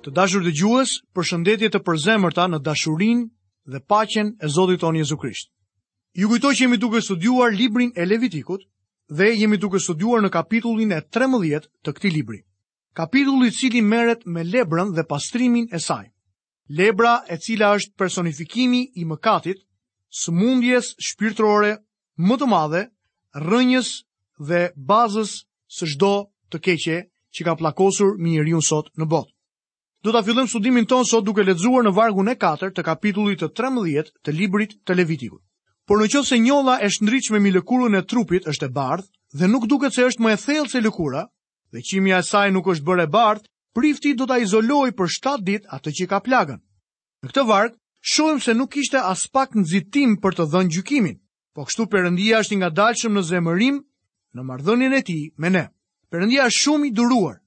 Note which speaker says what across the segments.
Speaker 1: Të dashur dëgjues, përshëndetje të përzemërta në dashurinë dhe paqen e Zotit tonë Jezu Krisht. Ju kujtoj që jemi duke studiuar librin e Levitikut dhe jemi duke studiuar në kapitullin e 13 të këtij libri. Kapitulli i cili merret me lebrën dhe pastrimin e saj. Lebra e cila është personifikimi i mëkatit, sëmundjes shpirtërore më të madhe, rrënjës dhe bazës së çdo të keqe që ka plakosur mbi njeriun sot në botë. Do ta fillojmë studimin tonë sot duke lexuar në vargun e 4 të kapitullit të 13 të librit të Levitikut. Por në qoftë se njolla e shndritshme mbi lëkurën e trupit është e bardhë dhe nuk duket se është më e thellë se lëkura, dhe qimja e saj nuk është bërë e bardhë, prifti do ta izolojë për 7 ditë atë që ka plagën. Në këtë varg, shohim se nuk kishte aspak nxitim për të dhënë gjykimin. Po kështu Perëndia është i ngadalshëm në zemërim në marrëdhënien e tij me ne. Perëndia është shumë i duruar.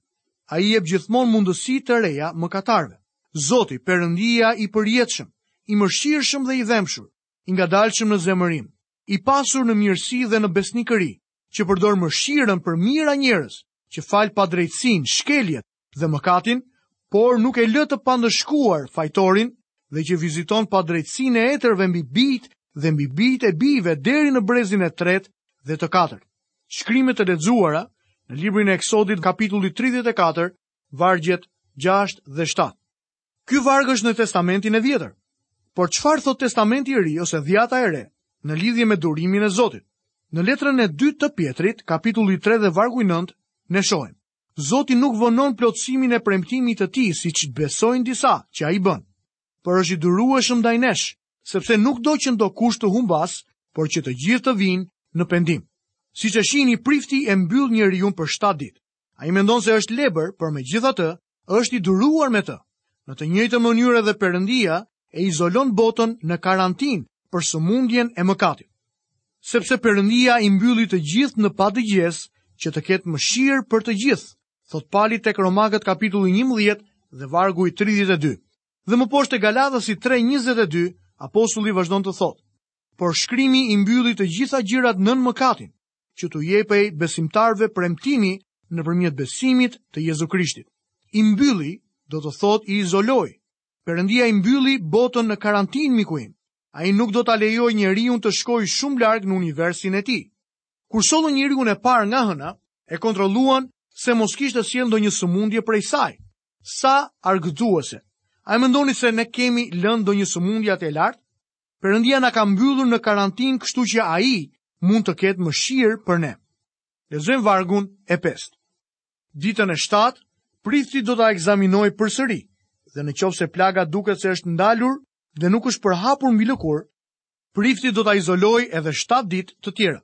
Speaker 1: Ai i jep gjithmonë mundësi të reja mëkatarëve. Zoti, Perëndia i përjetshëm, i mëshirshëm dhe i dhembshur, i ngadalshëm në zemërim, i pasur në mirësi dhe në besnikëri, që përdor mëshirën për mijëra njerëz, që fal padrejtësinë, shkeljet dhe mëkatin, por nuk e lë të pandëshkuar fajtorin dhe që viziton padrejtësinë e etërve mbi bijtë dhe mbi bijtë e bijve deri në brezin e tretë dhe të katërt. Shkrimet e lexuara në librin e Eksodit kapitulli 34, vargjet 6 dhe 7. Ky varg është në testamentin e vjetër, por çfarë thotë testamenti i ri ose dhjata e re në lidhje me durimin e Zotit? Në letrën e 2 të Pjetrit, kapitulli 3 dhe vargu 9, ne shohem. Zoti nuk vonon plotësimin e premtimit të tij, siç besojnë disa që ai bën. Por është i durueshëm ndaj nesh, sepse nuk do që ndokush të humbasë, por që të gjithë të vijnë në pendim. Siç e shihni, prifti e mbyll njeriun për 7 ditë. Ai mendon se është lebër, por megjithatë, është i duruar me të. Në të njëjtën mënyrë edhe Perëndia e izolon botën në karantinë për sëmundjen e mëkatit. sepse Perëndia i mbylli të gjithë në padëgjesë që të ketë mëshirë për të gjithë, thotë Pali tek Romakët kapitulli 11 dhe vargu i 32. Dhe më poshtë te Galatasit 3.22, apostulli vazhdon të thotë, por shkrimi i mbylli të gjitha gjërat nën mëkatin, që t'u jepej besimtarëve premtimi nëpërmjet besimit të Jezu Krishtit. I mbylli, do të thotë i izoloi, Perëndia i mbylli botën në karantinë miku im, Ai nuk do ta lejojë njeriun të shkojë shumë larg në universin e tij. Kur sollën njeriun e parë nga hëna, e kontrolluan se mos kishte sjellë ndonjë sëmundje prej saj. Sa argëtuese. A e mendoni se ne kemi lënë ndonjë sëmundje atje lart? Perëndia na ka mbyllur në karantinë, kështu që ai mund të ketë mëshirë për ne. Lexojmë vargun e 5. Ditën e 7, prifti do ta ekzaminojë përsëri dhe në qoftë se plaga duket se është ndalur, dhe nuk është përhapur mbi lëkurë, prifti do ta izolojë edhe 7 ditë të tjera.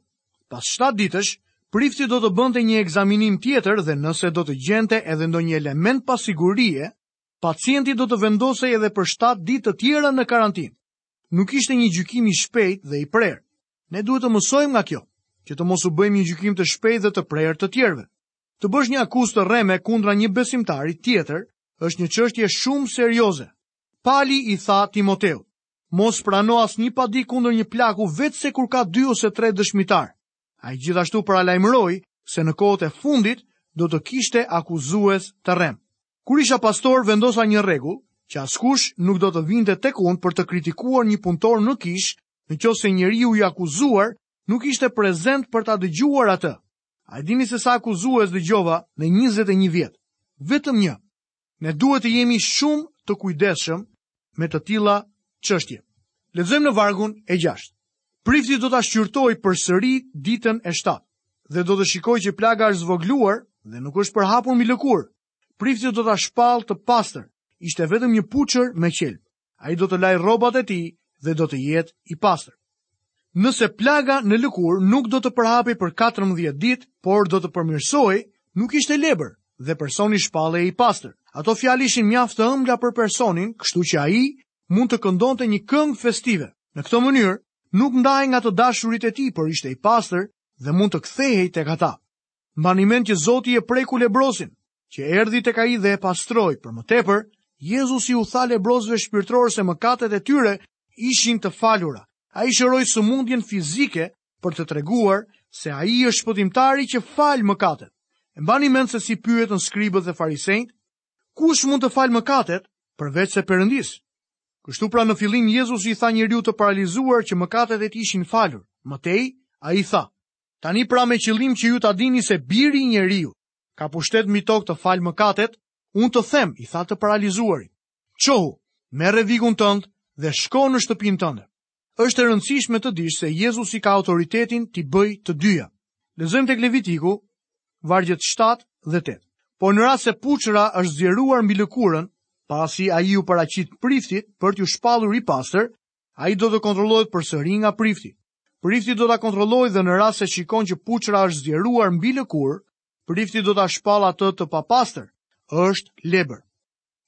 Speaker 1: Pas 7 ditësh, prifti do të bënte një ekzaminim tjetër dhe nëse do të gjente edhe ndonjë element pasigurie, pacienti do të vendosej edhe për 7 ditë të tjera në karantinë. Nuk ishte një gjykim i shpejt dhe i prerë. Ne duhet të mësojmë nga kjo, që të mos u bëjmë një gjykim të shpejt dhe të prerë të tjerëve. Të bësh një akuzë të rreme kundra një besimtari tjetër është një çështje shumë serioze. Pali i tha Timoteut, Mos prano asnjë padi kundër një plaku veçse kur ka dy ose tre dëshmitarë. Ai gjithashtu paralajmëroi se në kohët e fundit do të kishte akuzues të rremë. Kur isha pastor, vendosa një rregull që askush nuk do të vinte tek unë për të kritikuar një punëtor në kishë, në qoftë se njeriu i akuzuar nuk ishte prezent për ta dëgjuar atë. A e dini se sa akuzues dëgjova në 21 vjet? Vetëm një. Ne duhet të jemi shumë të kujdesshëm me të tilla çështje. Lexojmë në vargun e 6. Prifti do ta shqyrtojë përsëri ditën e 7 dhe do të shikojë që plaga është zvogëluar dhe nuk është përhapur mbi lëkurë. Prifti do ta shpallë të pastër. Ishte vetëm një puçër me qelb. Ai do të lajë rrobat e tij dhe do të jetë i pastër. Nëse plaga në lëkurë nuk do të përhapej për 14 ditë, por do të përmirësohej, nuk ishte lebër dhe personi shpallej i pastër. Ato fjalë ishin mjaft të ëmbla për personin, kështu që ai mund të këndonte një këngë festive. Në këtë mënyrë, nuk ndahej nga të dashurit e tij, por ishte i pastër dhe mund të kthehej tek ata. Mbani mend që Zoti e preku lebrosin, që erdhi tek ai dhe e pastroi. Për më tepër, Jezusi u tha lebrosëve shpirtërorë se mëkatet e tyre ishin të falura. Ai shëroi sëmundjen fizike për të treguar se ai është shpëtimtari që fal mëkatet. E mbani mend se si pyetën skribët dhe farisenjtë, kush mund të falë mëkatet përveçse Perëndisë? Kështu pra në fillim Jezusi i tha njeriut të paralizuar që mëkatet e tij ishin falur. Më tej, ai tha, Tani pra me qëllim që ju ta dini se biri i njeriut ka pushtet mbi tokë të falë mëkatet, unë të them, i tha të paralizuarit. Çohu, merre vigun tënd dhe shko në shtëpinë tënde. Është e rëndësishme të dish se Jezusi ka autoritetin t'i bëjë të dyja. Lexojmë tek Levitiku, vargjet 7 dhe 8. Por në rast se puçra është zgjeruar mbi lëkurën, pasi ai iu paraqit priftit për t'u shpallur i pastër, ai do të kontrollohet përsëri nga prifti. Prifti do ta kontrollojë dhe në rast se shikon që puçra është zgjeruar mbi lëkurë, prifti do ta shpallë atë të papastër. Është lebër.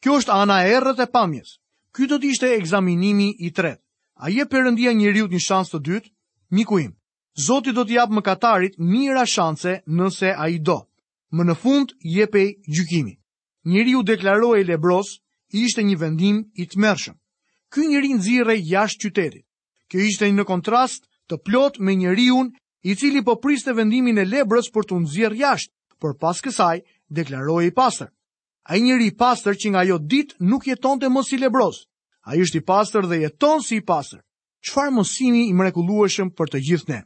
Speaker 1: Kjo është ana e errët e pamjes. Ky do të ishte ekzaminimi i tretë. A i jep Perëndia njeriut një shans të dytë? Miku im, Zoti do t'i japë mëkatarit mijëra shanse nëse ai do. Më në fund jepej gjykimi. Njeriu deklarohej lebroz, ishte një vendim i tmerrshëm. Ky njeri nxirrej jashtë qytetit. Kjo ishte në kontrast të plotë me njeriun i cili po priste vendimin e lebrës për t'u nxjerrë jashtë, por pas kësaj deklarohej i pastër. Ai njeri i pastër që nga ajo ditë nuk jetonte më si lebroz. Ai është i pastër dhe jeton si i pastër. Çfarë mësimi i mrekullueshëm për të gjithë ne.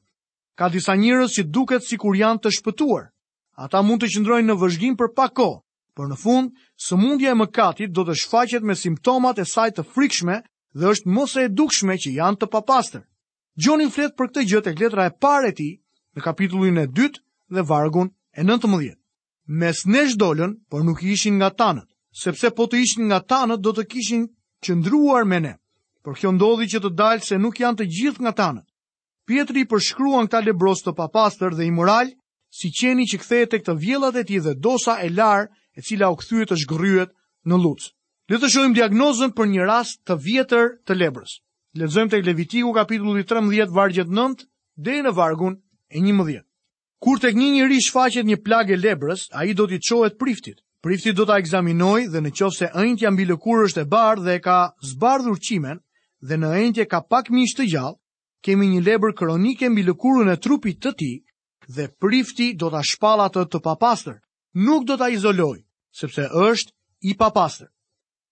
Speaker 1: Ka disa njerëz që duket sikur janë të shpëtuar. Ata mund të qëndrojnë në vëzhgim për pak kohë, Por në fund, sëmundja e mëkatit do të shfaqet me simptomat e saj të frikshme dhe është më se e dukshme që janë të papastër. Gjoni flet për këtë gjë tek letra e parë e tij në kapitullin e dytë dhe vargun e 19. Mes nesh dolën, por nuk ishin nga tanët, sepse po të ishin nga tanët do të kishin qëndruar me ne. Por kjo ndodhi që të dalë se nuk janë të gjithë nga tanët. Pjetri i përshkruan këta lebrozë të papastër dhe imoralë si qeni që kthehet tek të vjellat e tij dhe dosa e larë e cila u kthye të zhgërryhet në llucë. Le të shohim diagnozën për një rast të vjetër të lebrës. Lexojmë tek Levitiku kapitulli 13 vargjet 9 deri në vargun e 11. Kur tek një njeri shfaqet një plagë e lebrës, ai do t'i çohet priftit. Prifti do ta ekzaminojë dhe në qoftë se ënjtja mbi lëkurë është e bardhë dhe e ka zbardhur qimen dhe në ënjtje ka pak mish të gjallë, kemi një lebër kronike mbi lëkurën e trupit të tij dhe prifti do ta shpallë atë të papastër, nuk do ta izolojë, sepse është i papastër.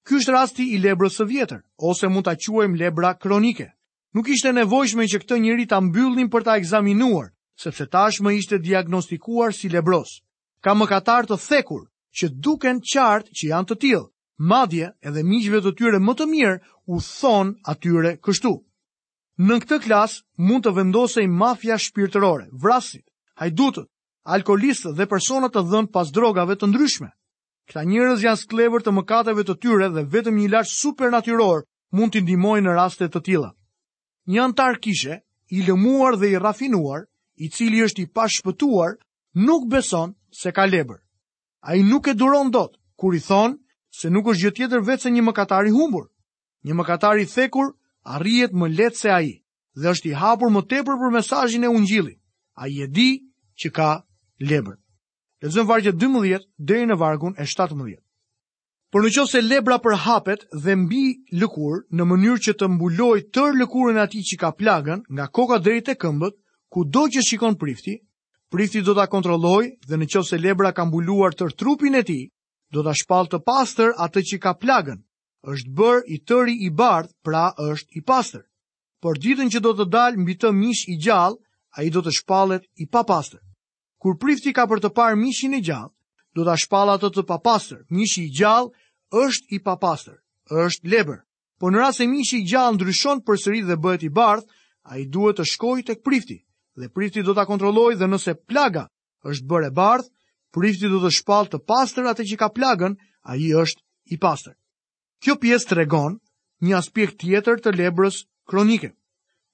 Speaker 1: Ky është rasti i lebrës së vjetër, ose mund ta quajmë lebra kronike. Nuk ishte e nevojshme që këtë njeri ta mbyllnin për ta ekzaminuar, sepse tashmë ishte diagnostikuar si lebroz. Ka mëkatarë të thekur që duken qartë që janë të tillë. Madje edhe miqtë e tyre më të mirë u thonë atyre kështu. Në këtë klasë mund të vendosej mafia shpirtërore, vrasësit, hajdutët, alkoolistët dhe persona të dhënë pas drogave të ndryshme. Këta njerëz janë skllevër të mëkateve të tyre dhe vetëm një ilaç supernatyror mund t'i ndihmojë në raste të tilla. Një anëtar kishe, i lëmuar dhe i rafinuar, i cili është i pashpëtuar, nuk beson se ka lebër. Ai nuk e duron dot kur i thonë se nuk është gjë tjetër veçse një mëkatar i humbur. Një mëkatar i thekur arrihet më lehtë se ai dhe është i hapur më tepër për mesazhin e ungjillit. Ai e di që ka lebër. Lexojmë vargjet 12 deri në vargun e 17. Por në qofë se lebra përhapet dhe mbi lëkurë në mënyrë që të mbulojë tërë lëkurën e atij që ka plagën nga koka deri te këmbët, kudo që shikon prifti, prifti do ta kontrollojë dhe në qoftë se lebra ka mbuluar tërë trupin e tij, do ta shpallë të pastër atë që ka plagën, është bërë i tëri i bardhë, pra është i pastër. Por ditën që do të dalë mbi të mish i gjallë, ai do të shpallet i papastër. Kur prifti ka për të parë mishin e gjallë, do ta shpallë atë të papastër. Mishi i gjallë është i papastër, është lebër. Po në rast se mishi i gjallë ndryshon përsëri dhe bëhet i bardhë, ai duhet të shkojë tek prifti dhe prifti do ta kontrollojë dhe nëse plaga është bërë e bardhë, prifti do të shpallë të pastër atë që ka plagën, ai është i pastër. Kjo pjesë tregon një aspekt tjetër të lebrës kronike.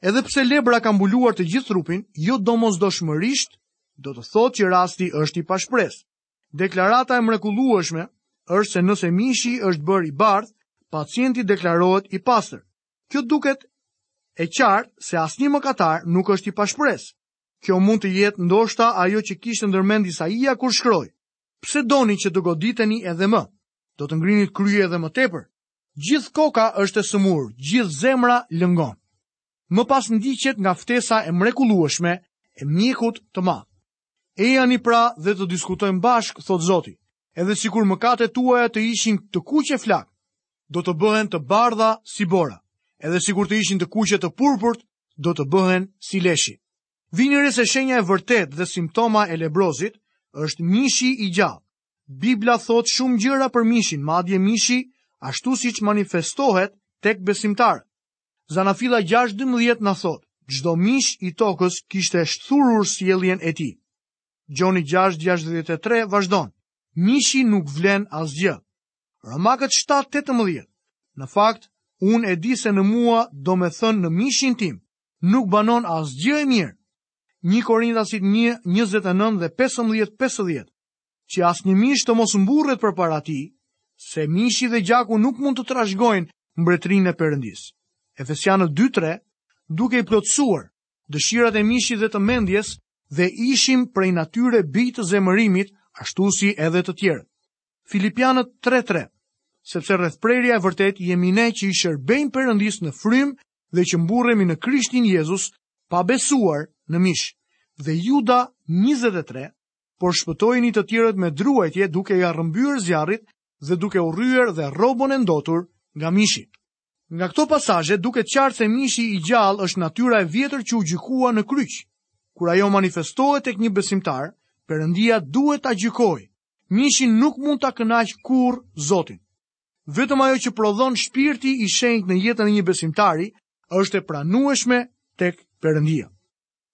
Speaker 1: Edhe pse lebra ka mbuluar të gjithë trupin, jo domosdoshmërisht do të thotë që rasti është i pashpresë. Deklarata e mrekullueshme është se nëse mishi është bërë i bardhë, pacienti deklarohet i pastër. Kjo duket e qartë se asnjë mëkatar nuk është i pashpresë. Kjo mund të jetë ndoshta ajo që kishte ndër mend Isaia kur shkroi: Pse doni që të goditeni edhe më? do të ngrinit krye edhe më tepër. Gjithë koka është e sëmurë, gjithë zemra lëngon. Më pas ndiqet nga ftesa e mrekullueshme e mjekut të madh. Ejani pra dhe të diskutojmë bashkë, thotë Zoti. Edhe sikur mëkatet tuaja të ishin të kuqe flakë, do të bëhen të bardha si bora. Edhe sikur të ishin të kuqe të purpurt, do të bëhen si leshi. Vini re se shenja e vërtetë dhe simptoma e lebrozit është mishi i gjallë. Bibla thotë shumë gjëra për mishin, madje mishi ashtu siç manifestohet tek besimtarët. Zanafilla 6:12 na thotë, çdo mish i tokës kishte shthurur sjelljen e tij. Gjoni 6:63 vazhdon, mishi nuk vlen asgjë. Romakët 7:18. Në fakt, unë e di se në mua, domethënë në mishin tim, nuk banon asgjë e mirë. 1 Korintasit 1, 29 dhe 15, 50. që asnjë mish të mos mburret përpara tij, se mishi dhe gjaku nuk mund të trashëgojnë mbretërinë e Perëndisë. Efesianët 2-3, duke i plotësuar dëshirat e mishit dhe të mendjes dhe ishim prej natyre bij të zemërimit, ashtu si edhe të tjerët. Filipianët 3-3, sepse rrethprerja e vërtetë jemi ne që i shërbejmë Perëndisë në frymë dhe që mburremi në Krishtin Jezus pa besuar në mish. Dhe Juda 23, por shpëtojini të tjerët me druajtje duke ia rrëmbyer zjarrit dhe duke urryer dhe rrobën e ndotur nga mishi. Nga këto pasazhe duket qartë se mishi i gjallë është natyra e vjetër që u gjykua në kryq. Kur ajo manifestohet tek një besimtar, Perëndia duhet ta gjykojë. Mishi nuk mund ta kënaqë kurrë Zotin. Vetëm ajo që prodhon shpirti i shenjtë në jetën e një besimtari është e pranueshme tek Perëndia.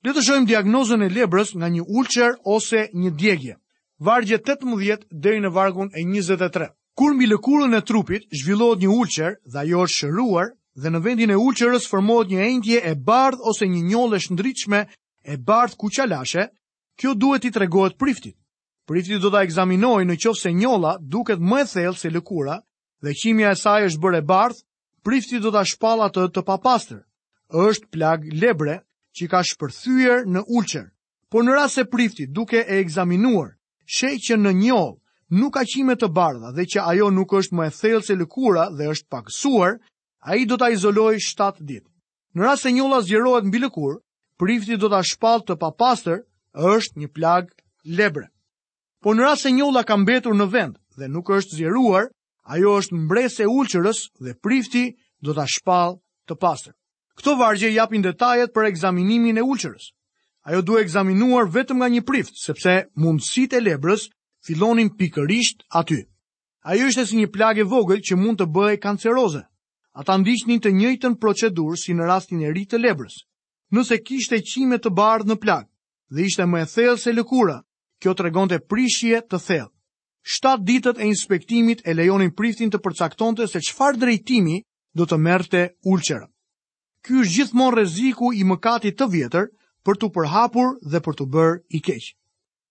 Speaker 1: Le të shohim diagnozën e lebrës nga një ulçerë ose një djegie. Vargu i 18 deri në vargun e 23. Kur mbi lëkurën e trupit zhvillohet një ulçerë dhe ajo është shëruar dhe në vendin e ulçerës formohet një enjtje e bardhë ose një njollë e shndritshme e bardhë kuqalashe, kjo duhet t'i tregohet priftit. Prifti do ta ekzaminojë në qoftë se njolla duket më e thellë se lëkura dhe qimja e saj është bërë e bardhë Prifti do ta shpallë atë të papastër. Është plagë lebre që ka shpërthyer në ulçerë. Por në rast se prifti duke e ekzaminuar sheh që në njollë nuk ka qime të bardha dhe që ajo nuk është më e thellë se lëkura dhe është pakësuar, ai do ta izolojë 7 ditë. Në rast se njolla zgjerohet mbi lëkurë, prifti do ta shpallë të papastër, është një plagë lebre. Por në rast se njolla ka mbetur në vend dhe nuk është zgjeruar, Ajo është mbresë e ulçerës dhe prifti do ta shpallë të pastër. Këto vargje japin detajet për ekzaminimin e ulçerës. Ajo duhet ekzaminuar vetëm nga një prift, sepse mundësitë e lebrës fillonin pikërisht aty. Ajo ishte si një plagë e vogël që mund të bëhej kanceroze. Ata ndiqnin të njëjtën procedurë si në rastin e ri të lebrës. Nëse kishte qime të bardhë në plagë dhe ishte më e thellë se lëkura, kjo tregonte prishje të thellë. Shtatë ditët e inspektimit e lejonin priftin të përcaktonte se çfarë drejtimi do të merrte ulçera. Ky është gjithmonë rreziku i mëkatit të vjetër për t'u përhapur dhe për t'u bërë i keq.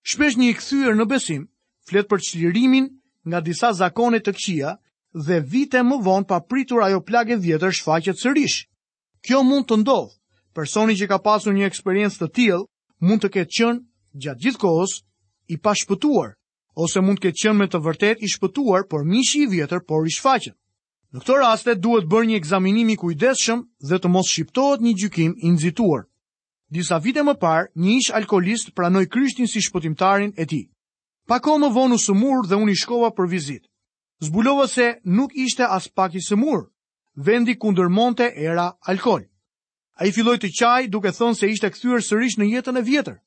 Speaker 1: Shpesh një i kthyer në besim flet për çlirimin nga disa zakone të këqija dhe vite më vonë papritur ajo plagë e vjetër shfaqet sërish. Kjo mund të ndodhë. Personi që ka pasur një eksperiencë të tillë mund të ketë qenë gjatë gjithë kohës i pashpëtuar, ose mund të ketë qenë me të vërtetë i shpëtuar, por mishi i vjetër por i shfaqet. Në këto raste duhet bërë një ekzaminim i kujdesshëm dhe të mos shqiptohet një gjykim i nxituar. Disa vite më parë, një ish-alkoolist pranoi Krishtin si shpëtimtarin e tij. Pak kohë më vonë u sëmur dhe unë i shkova për vizitë. Zbulova se nuk ishte aspak i sëmurë, vendi kundërmonte era alkool. Ai filloi të qajë duke thënë se ishte kthyer sërish në jetën e vjetër.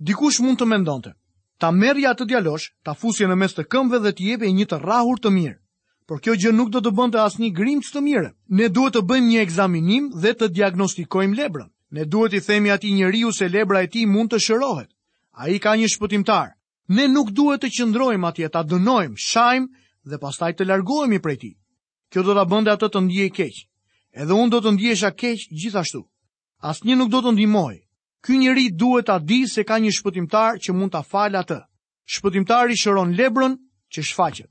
Speaker 1: Dikush mund të mendonte, ta merrje atë djalosh, ta fusje në mes të këmbëve dhe t'i jepje një të rrahur të mirë. Por kjo gjë nuk do të bënte asnjë grimcë të mire. Ne duhet të bëjmë një ekzaminim dhe të diagnostikojmë lebrën. Ne duhet t'i themi atij njeriu se lebra e tij mund të shërohet. Ai ka një shpëtimtar. Ne nuk duhet të qëndrojmë atje ta dënojmë, shajmë dhe pastaj të largohemi prej tij. Kjo do ta bënte atë të ndihej keq. Edhe unë do të ndihesha keq gjithashtu. Asnjë nuk do të ndihmohej. Ky njeri duhet ta dijë se ka një shpëtimtar që mund ta falë atë. Shpëtimtari shëron lebrën që shfaqet.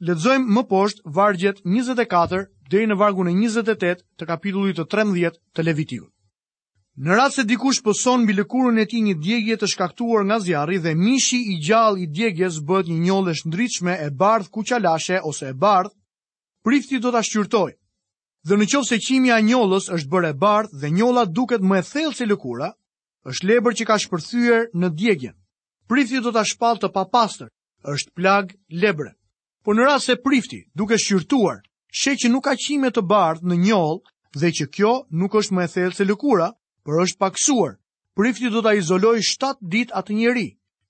Speaker 1: Lexojmë më poshtë vargjet 24 deri në vargun e 28 të kapitullit të 13 të Levitikut. Në rast se dikush pëson mbi lëkurën e tij një djegie të shkaktuar nga zjarri dhe mishi i gjallë i djegies bëhet një njollë e shndritshme e bardhë kuqalashe ose e bardhë, prifti do ta shqyrtojë. Dhe në qoftë se qimja e njollës është bërë e bardhë dhe njolla duket më e thellë se lëkura, është lebër që ka shpërthyer në djegien. Prifti do ta shpallë të papastër, është plagë lebre. Por në rast se prifti, duke shqyrtuar, sheh që nuk ka qime të bardhë në njollë dhe që kjo nuk është më e thellë se lëkura, por është pakësuar, prifti do ta izolojë 7 ditë atë njeri.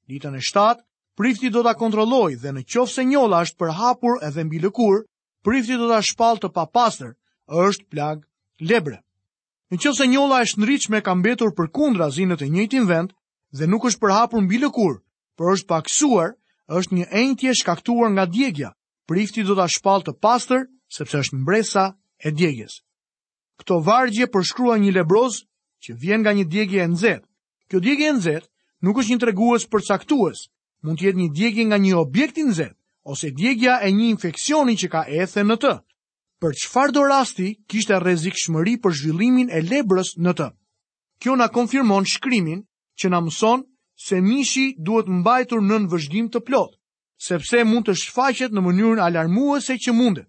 Speaker 1: Ditën e 7, prifti do ta kontrollojë dhe në qoftë se njolla është përhapur edhe mbi lëkurë, prifti do ta shpallë të papastër, është plagë lebre. Në qoftë se njolla e shndritshme ka mbetur përkundrazi në të njëjtin vend dhe nuk është përhapur mbi lëkurë, por është pakësuar, është një enjtje e shkaktuar nga djegia, prifti do ta shpallë të pastër, sepse është mbresa e djegies. Këto vargje përshkruajnë një lebroz që vjen nga një djegie e nxehtë. Kjo djegie e nxehtë nuk është një tregues përcaktues, mund të jetë një djegie nga një objekt i nxehtë, ose djegia e një infeksioni që ka ethe në të, Për çfarëdo rasti kishte rrezikshmëri për zhvillimin e lebrës në të. Kjo na konfirmon shkrimin që na mëson se mishi duhet mbajtur nën vëzhgim të plotë, sepse mund të shfaqet në mënyrën alarmuese që mundet.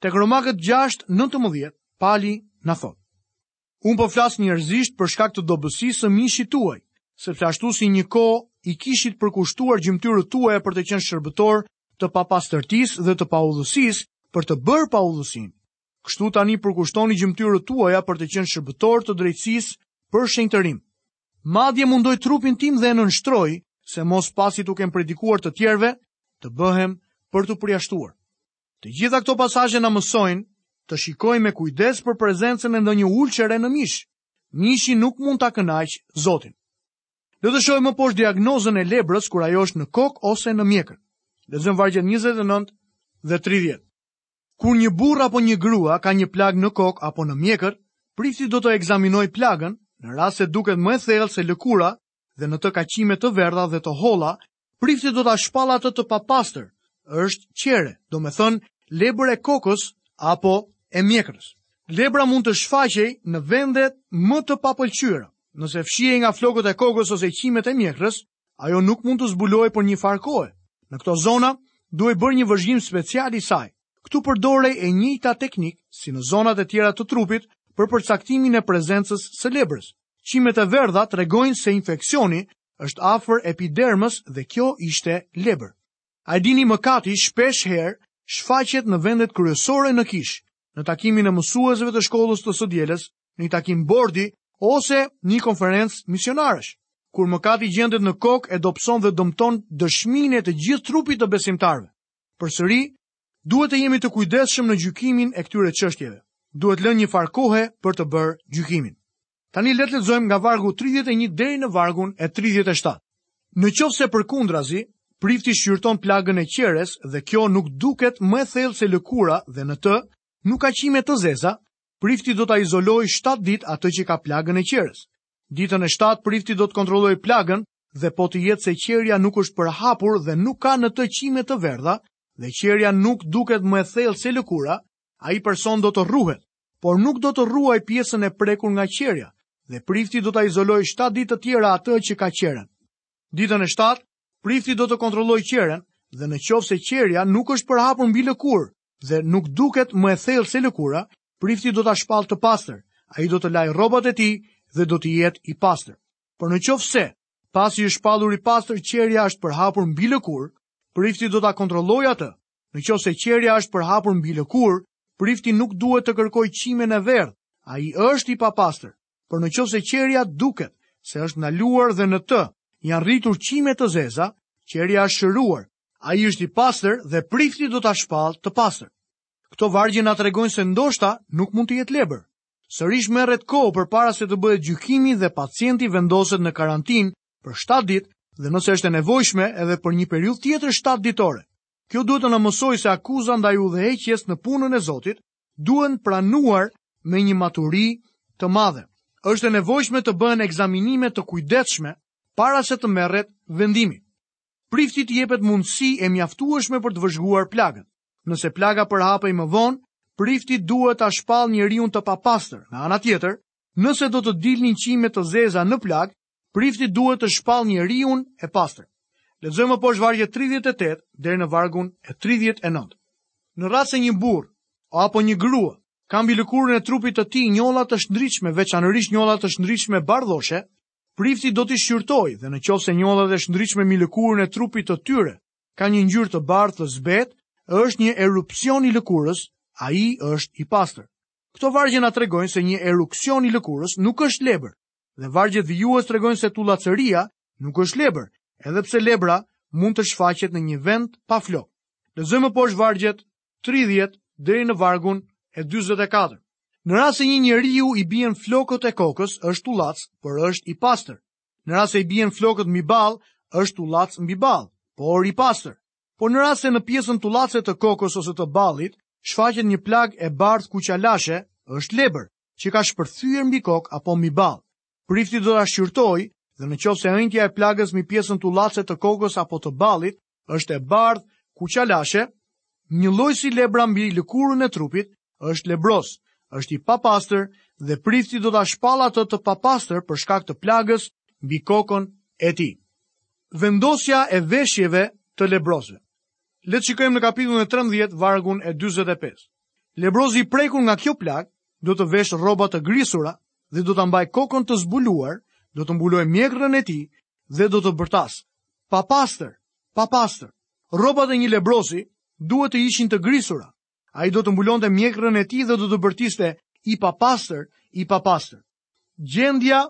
Speaker 1: Tek Romakët 6:19, Pali na thotë: Unë po flas njerëzisht për shkak të dobësisë së mishit tuaj, sepse ashtu si një kohë i kishit përkushtuar gjymtyrët tuaja për të qenë shërbëtorë të papastërtisë dhe të paudhësisë për të bërë paudhësinë. Kështu tani përkushtoni gjymtyrët tuaja për të qenë shërbëtorë të drejtësisë për shenjtërim. Madje mundoj trupin tim dhe e nënshtroj se mos pasi t'u kem predikuar të tjerëve, të bëhem për t'u përjashtuar. Të gjitha këto pasazhe na mësojnë të shikojmë me kujdes për prezencën e ndonjë ulçere në mish. Mishi nuk mund ta kënaqë Zotin. Le të shohim më poshtë diagnozën e lebrës kur ajo është në kokë ose në mjekër. Lexojmë vargjet 29 dhe 30. Kur një burrë apo një grua ka një plagë në kokë apo në mjekër, prifti do të ekzaminojë plagën në rast se duket më e thellë se lëkura dhe në të ka qime të verdha dhe të holla Prifti do ta shpallë atë të papastër, është qere, domethënë lebër e kokës apo e mjekrës. Lebra mund të shfaqej në vendet më të papëlqyera. Nëse fshihej nga flokët e kokës ose qimet e mjekrës, ajo nuk mund të zbulohej për një farë kohe. Në këto zona duhej bërë një vëzhgim special i saj. Këtu përdorej e njëjta teknikë si në zonat e tjera të trupit për përcaktimin e prezencës së lebrës. Qimet e verdha tregojnë se infeksioni është afër epidermës dhe kjo ishte lebër. A e dini mëkati shpesh herë shfaqet në vendet kryesore në kishë, në takimin e mësuesve të shkollës të së dielës, në një takim bordi ose në një konferencë misionarësh. Kur mëkati gjendet në kokë e dobëson dhe dëmton dëshminë e të gjithë trupit të besimtarëve. Përsëri, duhet të jemi të kujdesshëm në gjykimin e këtyre çështjeve. Duhet lënë një farë kohe për të bërë gjykimin. Tani le të lexojmë nga vargu 31 deri në vargun e 37. Në qoftë se përkundrazi, prifti shqyrton plagën e qeres dhe kjo nuk duket më e thellë se lëkura dhe në të, nuk ka qime të zeza, prifti do ta izolojë 7 ditë atë që ka plagën e qeres. Ditën e 7, prifti do të kontrollojë plagën dhe po të jetë se qerja nuk është përhapur dhe nuk ka në të qime të verdha dhe qerja nuk duket më e thellë se lëkura, ai person do të rruhet. por nuk do të rruajë pjesën e prekur nga qerja dhe prifti do ta izolojë 7 ditë të tjera atë që ka qeren. Ditën e 7, prifti do të kontrollojë qeren dhe në qoftë se qerja nuk është përhapur mbi lëkurë dhe nuk duket më e thellë se lëkura, prifti do ta shpallë të pastër, ai do të lajë rrobat e tij dhe do të jetë i pastër. Por në qoftë se, pasi është shpallur i pastër qerja është përhapur mbi lëkurë, prifti do ta kontrollojë atë Në qoftë se qerja është përhapur mbi lëkurë, prifti nuk duhet të kërkojë qimen e verdhë, ai është i papastër, por në qoftë se qerja duket se është ndaluar dhe në të janë rritur qime të zeza, qerja është shëruar, ai është i pastër dhe prifti do ta shpallë të pastër. Këto vargje na tregojnë se ndoshta nuk mund të jetë lebër. Sërish merret kohë përpara se të bëhet gjykimi dhe pacienti vendoset në karantinë për 7 ditë dhe nëse është e nevojshme edhe për një periudhë tjetër 7 ditore. Kjo duhet të na mësojë se akuza ndaj udhëheqjes në punën e Zotit duhen pranuar me një maturi të madhe. Është e nevojshme të bëhen ekzaminime të kujdesshme para se të merret vendimi. Priftit të jepet mundësi e mjaftueshme për të vëzhguar plagën. Nëse plaga përhapej më vonë, prifti duhet ta shpallë njeriun të papastër. Në anën tjetër, nëse do të dilnin qime të zeza në plagë, Prifti duhet ta shpallë njeriun e pastër. Lexojmë më poshtë vargjet 38 deri në vargun e 39. Në rast se një burrë apo një grua ka mbi lëkurën e trupit të tij njolla të shndritshme, veçanërisht njolla të shndritshme bardhoshe, prifti do t'i shqyrtojë dhe në qoftë se njollat e shndritshme mbi lëkurën e trupit të tyre ka një ngjyrë të bardhë të zbehtë, është një erupsion i lëkurës, ai është i pastër. Këto vargje na tregojnë se një erupsion i lëkurës nuk është lebër, dhe vargjet vijues tregojnë se tullacëria nuk është lebër, edhe pse lebra mund të shfaqet në një vend pa flokë. Lexojmë më poshtë vargjet 30 deri në vargun e 44. Në rast se një njeriu i bien flokët e kokës, është tullac, por është i pastër. Në rast se i bien flokët mbi ballë, është tullac mbi ballë, por i pastër. Por në rast se në pjesën tullace të kokës ose të ballit shfaqet një plagë e bardhë kuqalashe, është lebër. që ka shpërthyer mbi kokë apo mbi ballë. Prifti do ta shqyrtojë dhe në qoftë se ënjtja e plagës mbi pjesën tullace të kokës apo të ballit është e bardhë, kuqalashe, njëlloj si lebra mbi lëkurën e trupit është lebros, është i papastër dhe prifti do ta shpallë atë të papastër për shkak të plagës mbi kokën e tij. Vendosja e veshjeve të lebrosve. Le të shikojmë në kapitullin e 13, vargun e 45. Lebrozi i prekur nga kjo plagë do të veshë rroba të grisura dhe do ta mbajë kokën të zbuluar, do të mbulojë mjekrën e tij dhe do të bërtasë. Papastër, papastër. Rrobat e një lebrozi duhet të ishin të grisura. Ai do të mbulonte mjekrën e tij dhe do të bërtiste i papastër, i papastër. Gjendja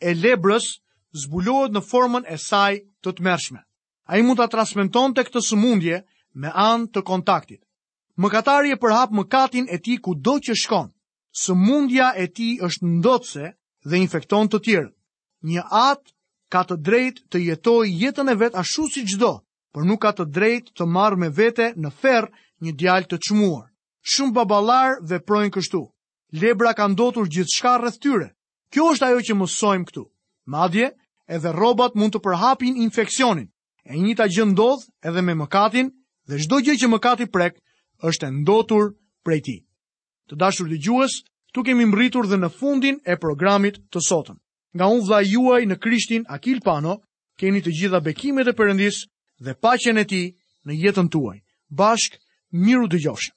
Speaker 1: e lebrës zbulohet në formën e saj të tmerrshme. Ai mund ta transmetonte këtë sëmundje me anë të kontaktit. Mëkatari e përhap mëkatin e tij kudo që shkon. Sëmundja e tij është ndotëse dhe infekton të tjerët. Një atë ka të drejtë të jetojë jetën e vet ashtu siç do, por nuk ka të drejtë të marrë me vete në ferr një djalë të çmuar. Shumë baballar veprojnë kështu. Lebra ka ndotur gjithçka rreth tyre. Kjo është ajo që mësojmë këtu. Madje, edhe rrobat mund të përhapin infeksionin. E njëta gjë ndodh edhe me mëkatin dhe çdo gjë që mëkati prek është e ndotur prej tij. Të dashur dëgjues, këtu kemi mbërritur dhe në fundin e programit të sotëm. Nga unë vëllai juaj në Krishtin Akil Pano, keni të gjitha bekimet e Perëndisë dhe paqen e tij në jetën tuaj. Bashkë mirë u dëgjofshim.